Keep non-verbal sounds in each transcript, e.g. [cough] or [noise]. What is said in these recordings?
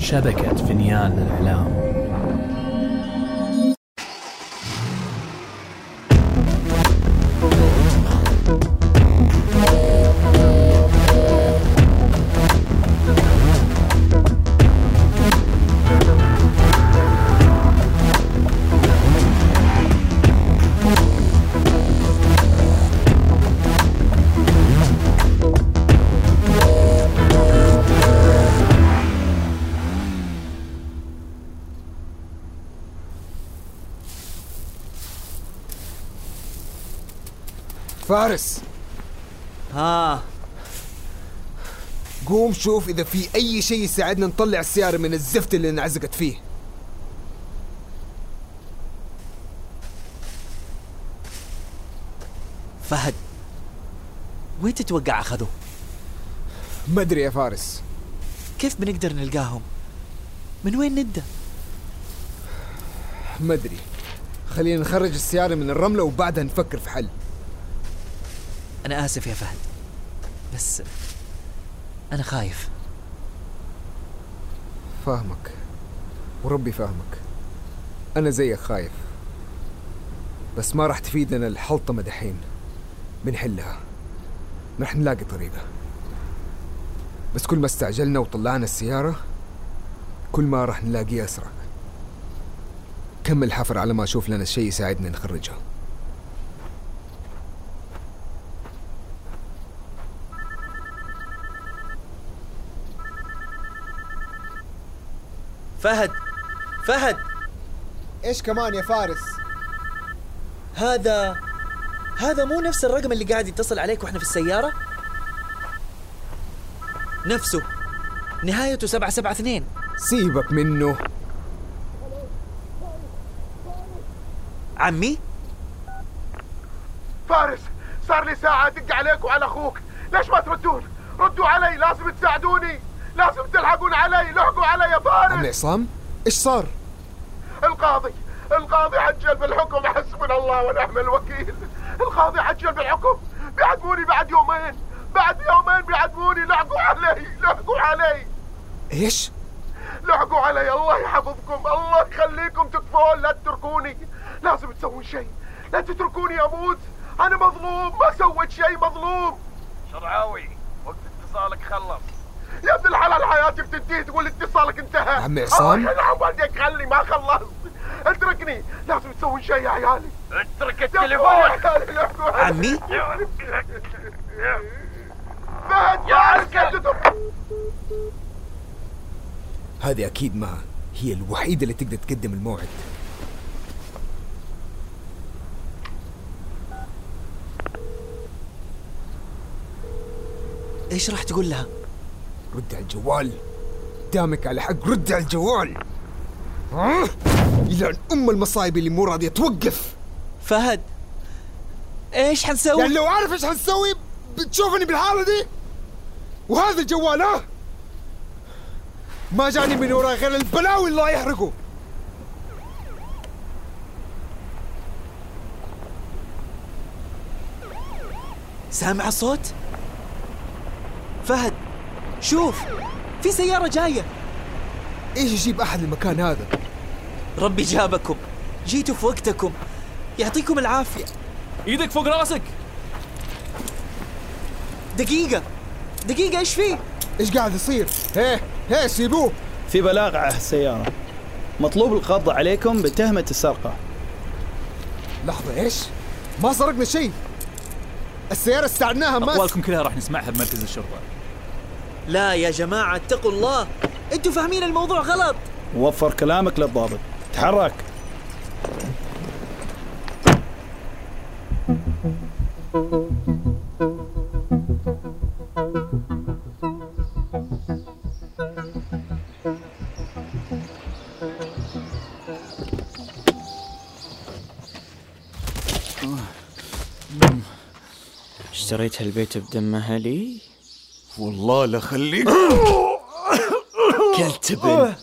شبكة فنيان الإعلام فارس ها قوم شوف إذا في أي شيء يساعدنا نطلع السيارة من الزفت اللي انعزقت فيه فهد وين تتوقع اخذوا؟ ما أدري يا فارس كيف بنقدر نلقاهم؟ من وين نبدأ؟ ما أدري خلينا نخرج السيارة من الرملة وبعدها نفكر في حل أنا آسف يا فهد. بس أنا خايف. فاهمك. وربي فاهمك. أنا زيك خايف. بس ما راح تفيدنا الحلطمة دحين. بنحلها. رح نلاقي طريقة. بس كل ما استعجلنا وطلعنا السيارة كل ما راح نلاقيه أسرع. كمل حفر على ما أشوف لنا شيء يساعدنا نخرجها. فهد فهد. إيش كمان يا فارس؟ هذا هذا مو نفس الرقم اللي قاعد يتصل عليك وإحنا في السيارة؟ نفسه. نهايته سبعة سبعة اثنين. سيبك منه. عمي؟ فارس صار لي ساعة أدق عليك وعلى أخوك. ليش ما تردون؟ ردوا علي لازم تساعدوني. لازم تلحقون علي لحقوا علي يا عم فارس عصام إيش صار؟ القاضي القاضي عجل بالحكم حسبنا الله ونعم الوكيل. القاضي عجل بالحكم بيعدموني بعد يومين بعد يومين بيعدموني لحقوا علي لحقوا علي. إيش؟ لحقوا علي الله يحفظكم الله يخليكم تكفون لا تتركوني. لازم تسوون شيء لا تتركوني أموت. أنا مظلوم ما سويت شيء مظلوم. شرعاوي وقت اتصالك خلص. يا ابن الحلال حياتي بتنتهي تقول اتصالك انتهى عم عصام؟ الله يلعن والديك خلي ما خلصت اتركني لازم تسوون شيء يا عيالي اترك التليفون. عمي فهد يا عسكر. هذه أكيد ما هي الوحيدة اللي تقدر تقدم الموعد إيش راح تقول لها؟ رد على الجوال دامك على حق رد على الجوال ها؟ يلعن أم المصايب اللي مو راضية توقف فهد إيش حنسوي؟ يعني لو عارف إيش حنسوي بتشوفني بالحالة دي وهذا الجوال ها ما جاني من وراه غير البلاوي اللي يحرقه سامع الصوت؟ فهد شوف في سيارة جاية. إيش يجيب أحد المكان هذا؟ ربي جابكم جيتوا في وقتكم. يعطيكم العافية. إيدك فوق رأسك. دقيقة دقيقة إيش فيه؟ إيش قاعد يصير؟ هيه هيه سيبوه. في بلاغ على السيارة. مطلوب القبض عليكم بتهمة السرقة. لحظة إيش؟ ما سرقنا شيء. السيارة استعدناها ما أقوالكم كلها راح نسمعها بمركز الشرطة. لا يا جماعة اتقوا الله. أنتوا فاهمين الموضوع غلط. وفر كلامك للضابط. تحرك. اشتريت هالبيت بدم أهلي. والله لا خليك. كلت بن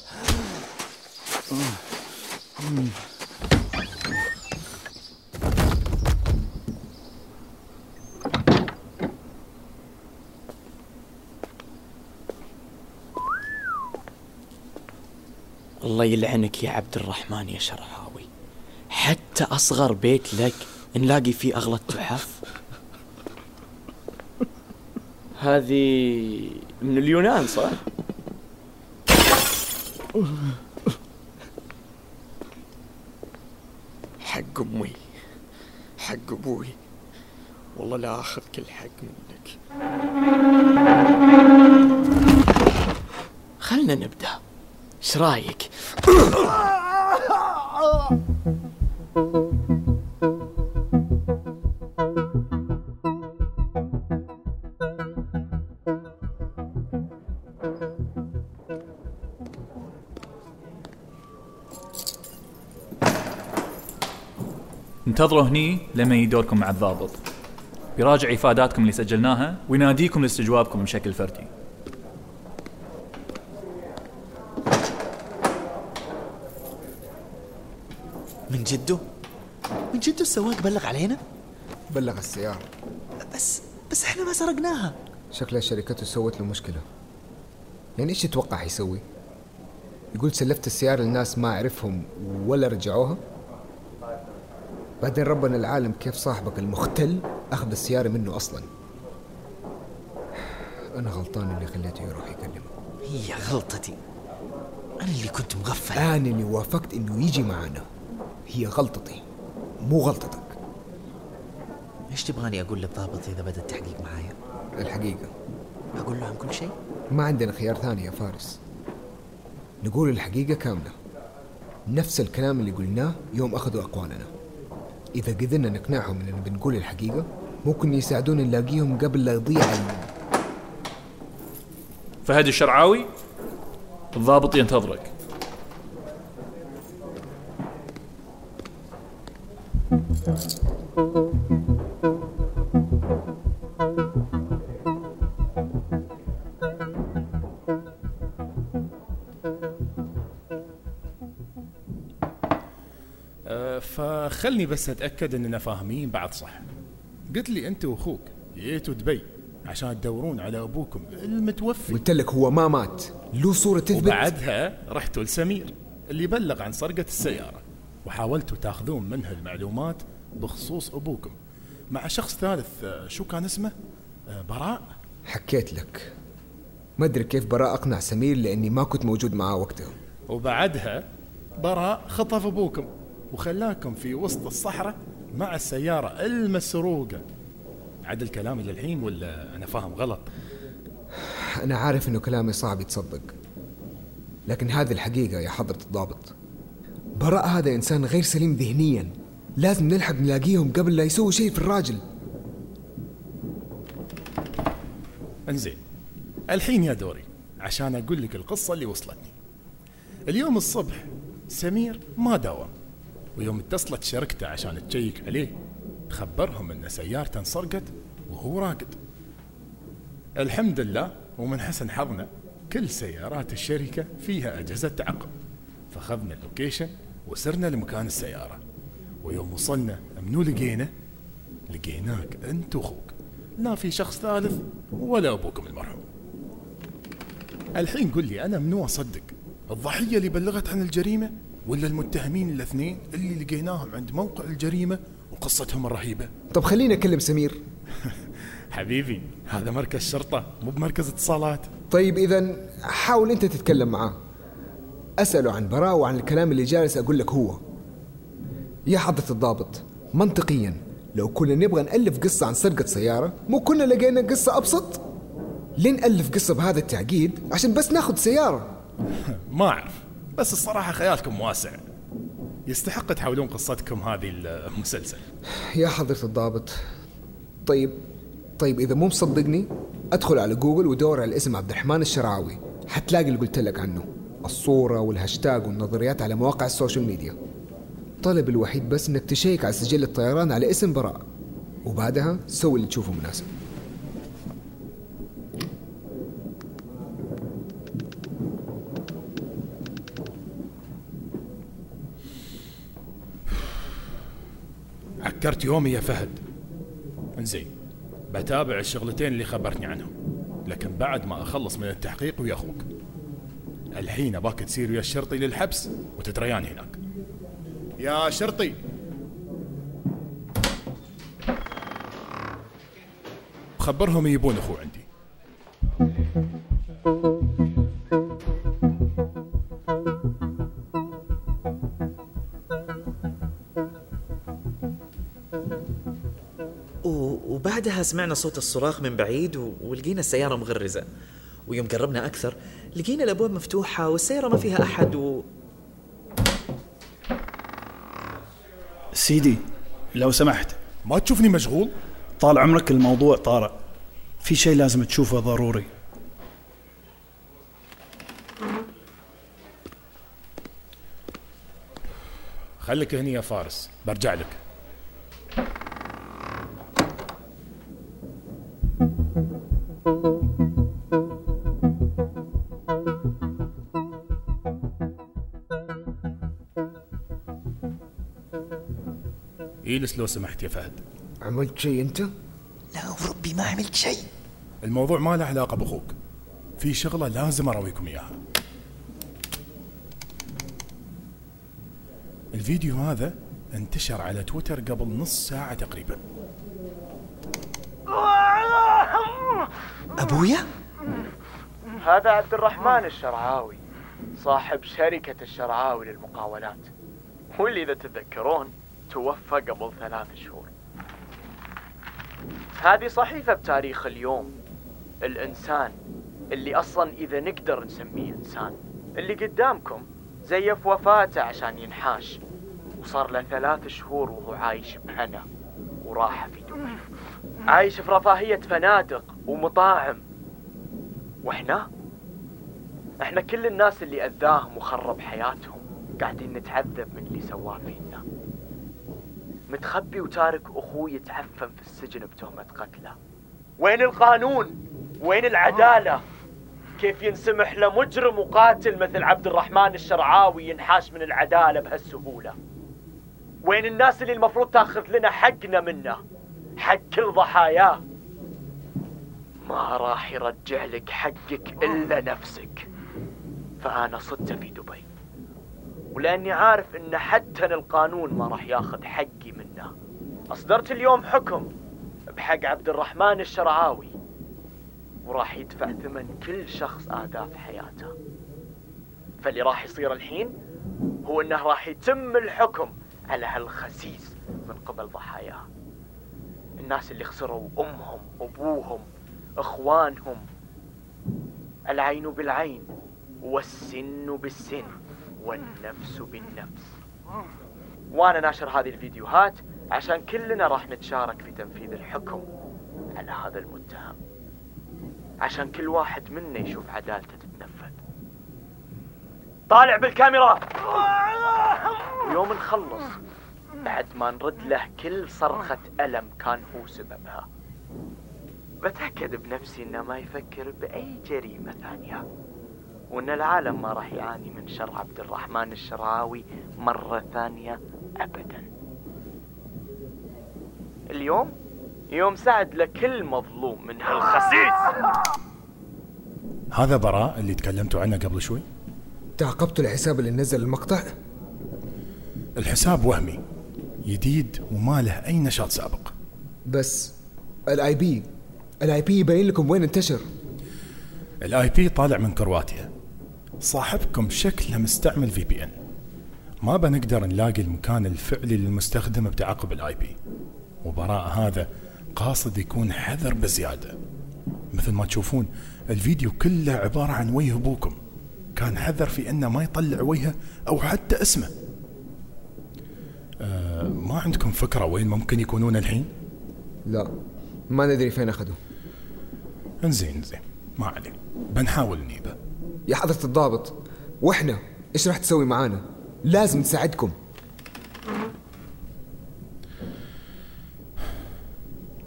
الله يلعنك يا عبد الرحمن يا شرعاوي. حتى أصغر بيت لك نلاقي فيه أغلى التحف. هذه من اليونان صح؟ حق أمي حق أبوي والله لا أخذ كل حق منك خلنا نبدأ إيش رأيك؟ [laughs] انتظروا هني لما يجي دوركم مع الضابط بيراجع إفاداتكم اللي سجلناها ويناديكم لاستجوابكم بشكل فردي من جده؟ من جده السواق بلغ علينا؟ بلغ السيارة بس بس إحنا ما سرقناها شكلها شركته سوت له مشكلة يعني إيش تتوقع حيسوي؟ يقول سلفت السيارة للناس ما أعرفهم ولا رجعوها؟ بعدين ربنا العالم كيف صاحبك المختل أخذ السيارة منه أصلا. أنا غلطان اللي خليته يروح يكلمه. هي غلطتي. أنا اللي كنت مغفل. أنا اللي وافقت إنه يجي معانا هي غلطتي مو غلطتك. إيش تبغاني أقول للضابط إذا بدا التحقيق معايا؟ الحقيقة. أقول له عن كل شيء؟ ما عندنا خيار ثاني يا فارس. نقول الحقيقة كاملة. نفس الكلام اللي قلناه يوم أخذوا أقوالنا. إذا قدرنا نقنعهم إننا بنقول الحقيقة ممكن يساعدونا نلاقيهم قبل لا يضيع فهد الشرعاوي الضابط ينتظرك. فخلني بس أتأكد إننا فاهمين بعض صح. قلت لي أنت وأخوك جيتوا دبي عشان تدورون على أبوكم. المتوفي. قلت لك هو ما مات له صورة تثبت. وبعدها رحتوا لسمير اللي بلغ عن سرقة السيارة وحاولتوا تاخذون منها المعلومات بخصوص أبوكم. مع شخص ثالث أه، شو كان اسمه؟ أه، براء؟ حكيت لك. ما أدري كيف براء أقنع سمير لأني ما كنت موجود معاه وقتها. وبعدها براء خطف أبوكم. وخلاكم في وسط الصحراء مع السيارة المسروقة. عدل كلامي للحين ولا أنا فاهم غلط؟ أنا عارف إنه كلامي صعب يتصدق. لكن هذه الحقيقة يا حضرة الضابط. براء هذا إنسان غير سليم ذهنيا. لازم نلحق نلاقيهم قبل لا يسوي شيء في الراجل. انزين الحين يا دوري عشان أقول لك القصة اللي وصلتني. اليوم الصبح سمير ما داوم. ويوم اتصلت شركته عشان check عليه خبرهم إن سيارته انسرقت وهو راقد. الحمد لله ومن حسن حظنا كل سيارات الشركة فيها أجهزة تعقب. فخذنا ال location وسرنا لمكان السيارة. ويوم وصلنا منو لقينا؟ لقيناك أنت وأخوك. لا في شخص ثالث ولا أبوكم المرحوم. الحين قل لي أنا منو أصدق؟ الضحية اللي بلغت عن الجريمة؟ ولا المتهمين الاثنين اللي لقيناهم عند موقع الجريمة وقصتهم الرهيبة. [laughs] طب خليني أكلم سمير. حبيبي هذا مركز شرطة مو بمركز اتصالات. طيب إذا حاول أنت تتكلم معاه. أسأله عن براء وعن الكلام اللي جالس أقول لك هو. يا حضرة الضابط منطقيا لو كنا نبغى نألف قصة عن سرقة سيارة مو كنا لقينا قصة أبسط؟ ليه نألف قصة بهذا التعقيد عشان بس ناخذ سيارة؟ [laughs] ما أعرف. بس الصراحة خيالكم واسع. يستحق تحولون قصتكم هذه لمسلسل. يا حضرة الضابط. طيب طيب إذا مو مصدقني أدخل على جوجل ودور على اسم عبد الرحمن الشرعاوي حتلاقي اللي قلت لك عنه. الصورة والهاشتاج والنظريات على مواقع ال social media. طلبي الوحيد بس إنك تشيك على سجل الطيران على اسم براء. وبعدها سوي اللي تشوفه مناسب. عكرت يومي يا فهد. انزين بتابع الشغلتين اللي خبرتني عنهم لكن بعد ما أخلص من التحقيق ويا أخوك. الحين أباك تسير ويا الشرطي للحبس وتتريان هناك. يا شرطي. خبرهم يبون أخو عندي. وبعدها سمعنا صوت الصراخ من بعيد و- ولقينا السيارة مغرزة. ويوم قربنا أكثر لقينا الأبواب مفتوحة والسيارة ما فيها أحد و... سيدي لو سمحت. ما تشوفني مشغول؟ طال عمرك الموضوع طارئ. في شيء لازم تشوفه ضروري. خليك هني يا فارس. برجع لك. اجلس لو سمحت يا فهد؟ عملت شيء أنت؟ لا وربي ما عملت شيء. الموضوع ما له علاقة بأخوك. في شغلة لازم أراويكم إياها. الفيديو هذا انتشر على تويتر قبل نص ساعة تقريبا. أبويا؟ هذا عبد الرحمن الشرعاوي صاحب شركة الشرعاوي للمقاولات. واللي إذا تتذكرون توفى قبل ثلاث شهور. هذه صحيفة بتاريخ اليوم. الإنسان اللي أصلا إذا نقدر نسميه إنسان اللي قدامكم زيف وفاته عشان ينحاش. وصار له ثلاث شهور وهو عايش بهنا وراحة في دبي. عايش في رفاهية فنادق. ومطاعم وإحنا؟ إحنا كل الناس اللي اذاهم وخرب حياتهم قاعدين نتعذب من اللي سواه فينا. متخبي وتارك أخوي يتعفن في السجن بتهمة قتله. وين القانون؟ وين العدالة؟ كيف ينسمح لمجرم وقاتل مثل عبد الرحمن الشرعاوي ينحاش من العدالة بهالسهولة؟ وين الناس اللي المفروض تاخذ لنا حقنا منه؟ حق كل ضحاياه. ما راح يرجع لك حقك إلا نفسك. فأنا صدت في دبي. ولأني عارف إن حتى القانون ما راح ياخذ حقي منه. أصدرت اليوم حكم بحق عبد الرحمن الشرعاوي وراح يدفع ثمن كل شخص آذاه في حياته. فاللي راح يصير الحين هو إنه راح يتم الحكم على هالخسيس من قبل ضحاياه. الناس اللي خسروا أمهم أبوهم إخوانهم العين بالعين والسن بالسن والنفس بالنفس. وأنا ناشر هذه الفيديوهات عشان كلنا راح نتشارك في تنفيذ الحكم على هذا المتهم. عشان كل واحد منا يشوف عدالته تتنفذ. طالع بالكاميرا! ويوم نخلص بعد ما نرد له كل صرخة ألم كان هو سببها. بتأكد بنفسي إنه ما يفكر بأي جريمة ثانية. وإن العالم ما راح يعاني من شر عبد الرحمن الشرعاوي مرة ثانية أبدا. اليوم؟ يوم سعد لكل مظلوم من هالخسيس. هذا براء اللي تكلمتوا عنه قبل شوي؟ تعقبتوا الحساب اللي نزل المقطع؟ الحساب وهمي. جديد وما له أي نشاط سابق. بس ال IP ال IP يبين لكم وين انتشر. ال IP طالع من كرواتيا. صاحبكم شكله مستعمل VPN ما بنقدر نلاقي المكان الفعلي للمستخدم بتعقب ال IP وبراء هذا قاصد يكون حذر بزيادة. مثل ما تشوفون الفيديو كله عبارة عن وجه أبوكم. كان حذر في إنه ما يطلع وجهه أو حتى اسمه. آه ما عندكم فكرة وين ممكن يكونون الحين؟ لا ما ندري فين اخذوا انزين انزين. ما عليه بنحاول نجيبه يا حضرة الضابط وإحنا إيش راح تسوي معانا؟ لازم نساعدكم.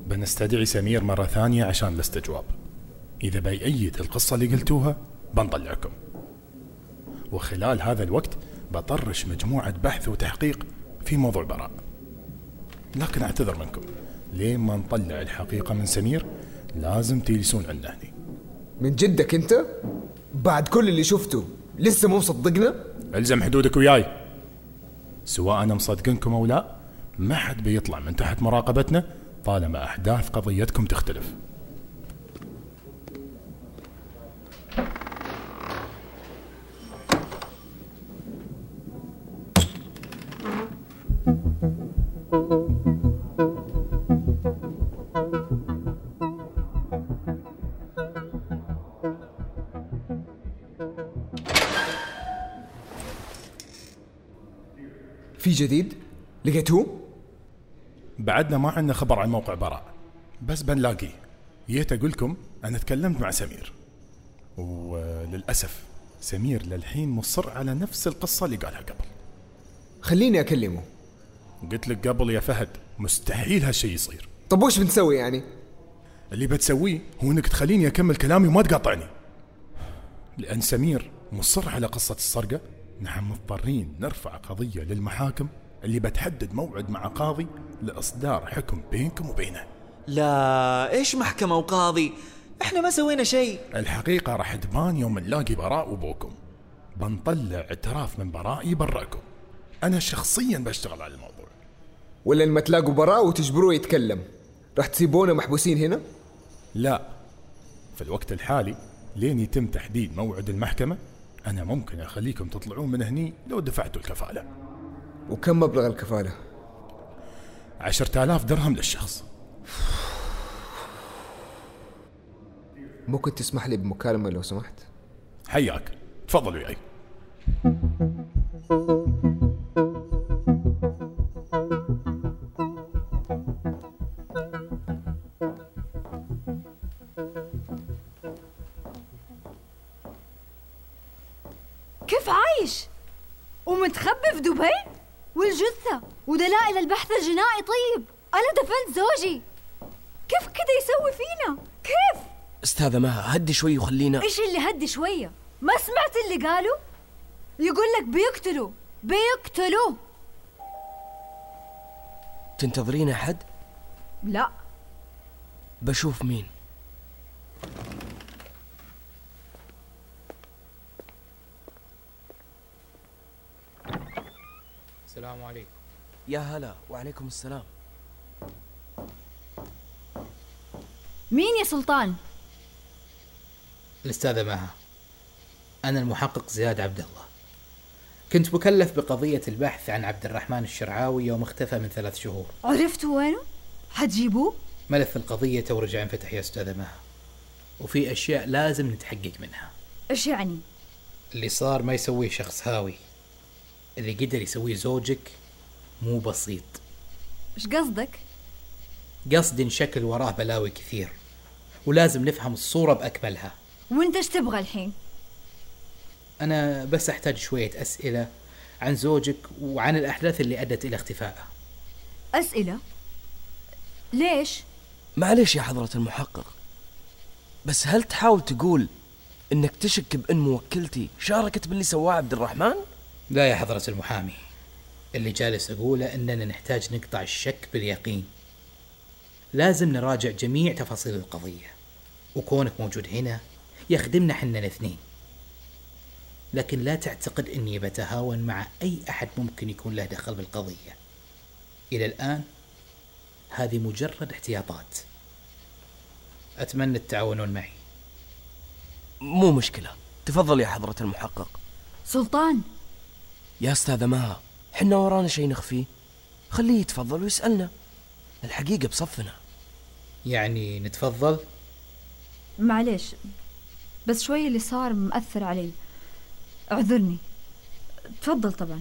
بنستدعي سمير مرة ثانية عشان الاستجواب إذا بيأيد القصة اللي قلتوها بنطلعكم. وخلال هذا الوقت بطرش مجموعة بحث وتحقيق في موضوع براء. لكن أعتذر منكم لين ما نطلع الحقيقة من سمير لازم تجلسون عندنا هني من جدك أنت؟ بعد كل اللي شفته لسه مو مصدقنا؟ ألزم حدودك وياي. سواء أنا مصدقنكم أو لا ما حد بيطلع من تحت مراقبتنا طالما احداث قضيتكم تختلف. في جديد؟ لقيتوه بعدنا ما عندنا خبر عن موقع براء. بس بنلاقيه جيت أقول لكم أنا تكلمت مع سمير. وللأسف سمير للحين مصر على نفس القصة اللي قالها قبل. خليني أكلمه. قلت لك قبل يا فهد مستحيل هالشيء يصير. طب وش بنسوي يعني؟ اللي بتسويه هو إنك تخليني أكمل كلامي وما تقاطعني. لأن سمير مصر على قصة السرقة نحن مضطرين نرفع قضية للمحاكم اللي بتحدد موعد مع قاضي لإصدار حكم بينكم وبينه. لا إيش محكمة وقاضي؟ إحنا ما سوينا شيء. الحقيقة راح تبان يوم نلاقي براء وبوكم. بنطلع اعتراف من براء يبرأكم أنا شخصيا بشتغل على الموضوع. ولا لما تلاقوا براء وتجبروه يتكلم راح تسيبونا محبوسين هنا؟ لا. في الوقت الحالي لين يتم تحديد موعد المحكمة أنا ممكن أخليكم تطلعون من هني لو دفعتوا الكفالة. وكم مبلغ الكفالة؟ عشرة آلاف درهم للشخص. ممكن تسمح لي بمكالمة لو سمحت؟ حياك. تفضل وياي ودلائل البحث الجنائي طيب أنا دفنت زوجي كيف كده يسوي فينا؟ كيف؟ أستاذة مها هدي شوي وخلينا إيش اللي هدي شوية؟ ما سمعت اللي قالوا؟ يقول لك بيقتلوا بيقتلوا تنتظرين أحد لا بشوف مين السلام عليكم يا هلا وعليكم السلام مين يا سلطان؟ الأستاذة مها أنا المحقق زياد عبد الله كنت مكلف بقضية البحث عن عبد الرحمن الشرعاوي يوم اختفى من ثلاث شهور عرفتوا وينه؟ حتجيبوه؟ ملف القضية تو رجع انفتح يا أستاذة مها وفي أشياء لازم نتحقق منها إيش يعني؟ اللي صار ما يسويه شخص هاوي اللي قدر يسويه زوجك مو بسيط إيش قصدك؟ قصدي انشكل وراه بلاوي كثير ولازم نفهم الصورة بأكملها وإنت إيش تبغى الحين؟ أنا بس أحتاج شوية أسئلة عن زوجك وعن الأحداث اللي أدت إلى اختفائه أسئلة؟ ليش؟ معليش يا حضرة المحقق بس هل تحاول تقول إنك تشك بأن موكلتي شاركت باللي سواه عبد الرحمن؟ لا يا حضرة المحامي اللي جالس أقوله أننا نحتاج نقطع الشك باليقين. لازم نراجع جميع تفاصيل القضية. وكونك موجود هنا يخدمنا حنا الاثنين. لكن لا تعتقد أني بتهاون مع أي أحد ممكن يكون له دخل بالقضية. إلى الآن هذه مجرد احتياطات. أتمنى التعاونون معي. مو مشكلة. تفضل يا حضرة المحقق. سلطان. يا أستاذة مها. حنا ورانا شيء نخفيه خليه يتفضل ويسألنا. الحقيقة بصفنا. يعني نتفضل؟ معليش بس شوي اللي صار مأثر علي. اعذرني. تفضل طبعا.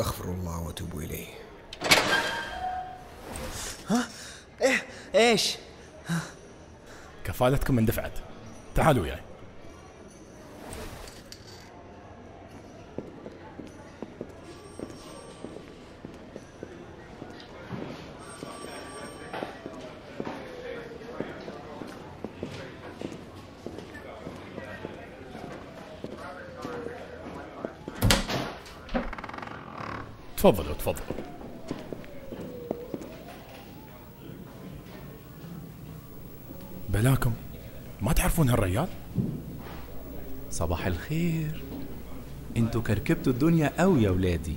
استغفر الله واتوب إليه. إيه إيش؟ كفالتكم اندفعت. تعالوا وياي. تفضلوا تفضلوا بلاكم. ما تعرفون هالريال؟ صباح الخير. أنتوا كركبتوا الدنيا قوي يا ولادي.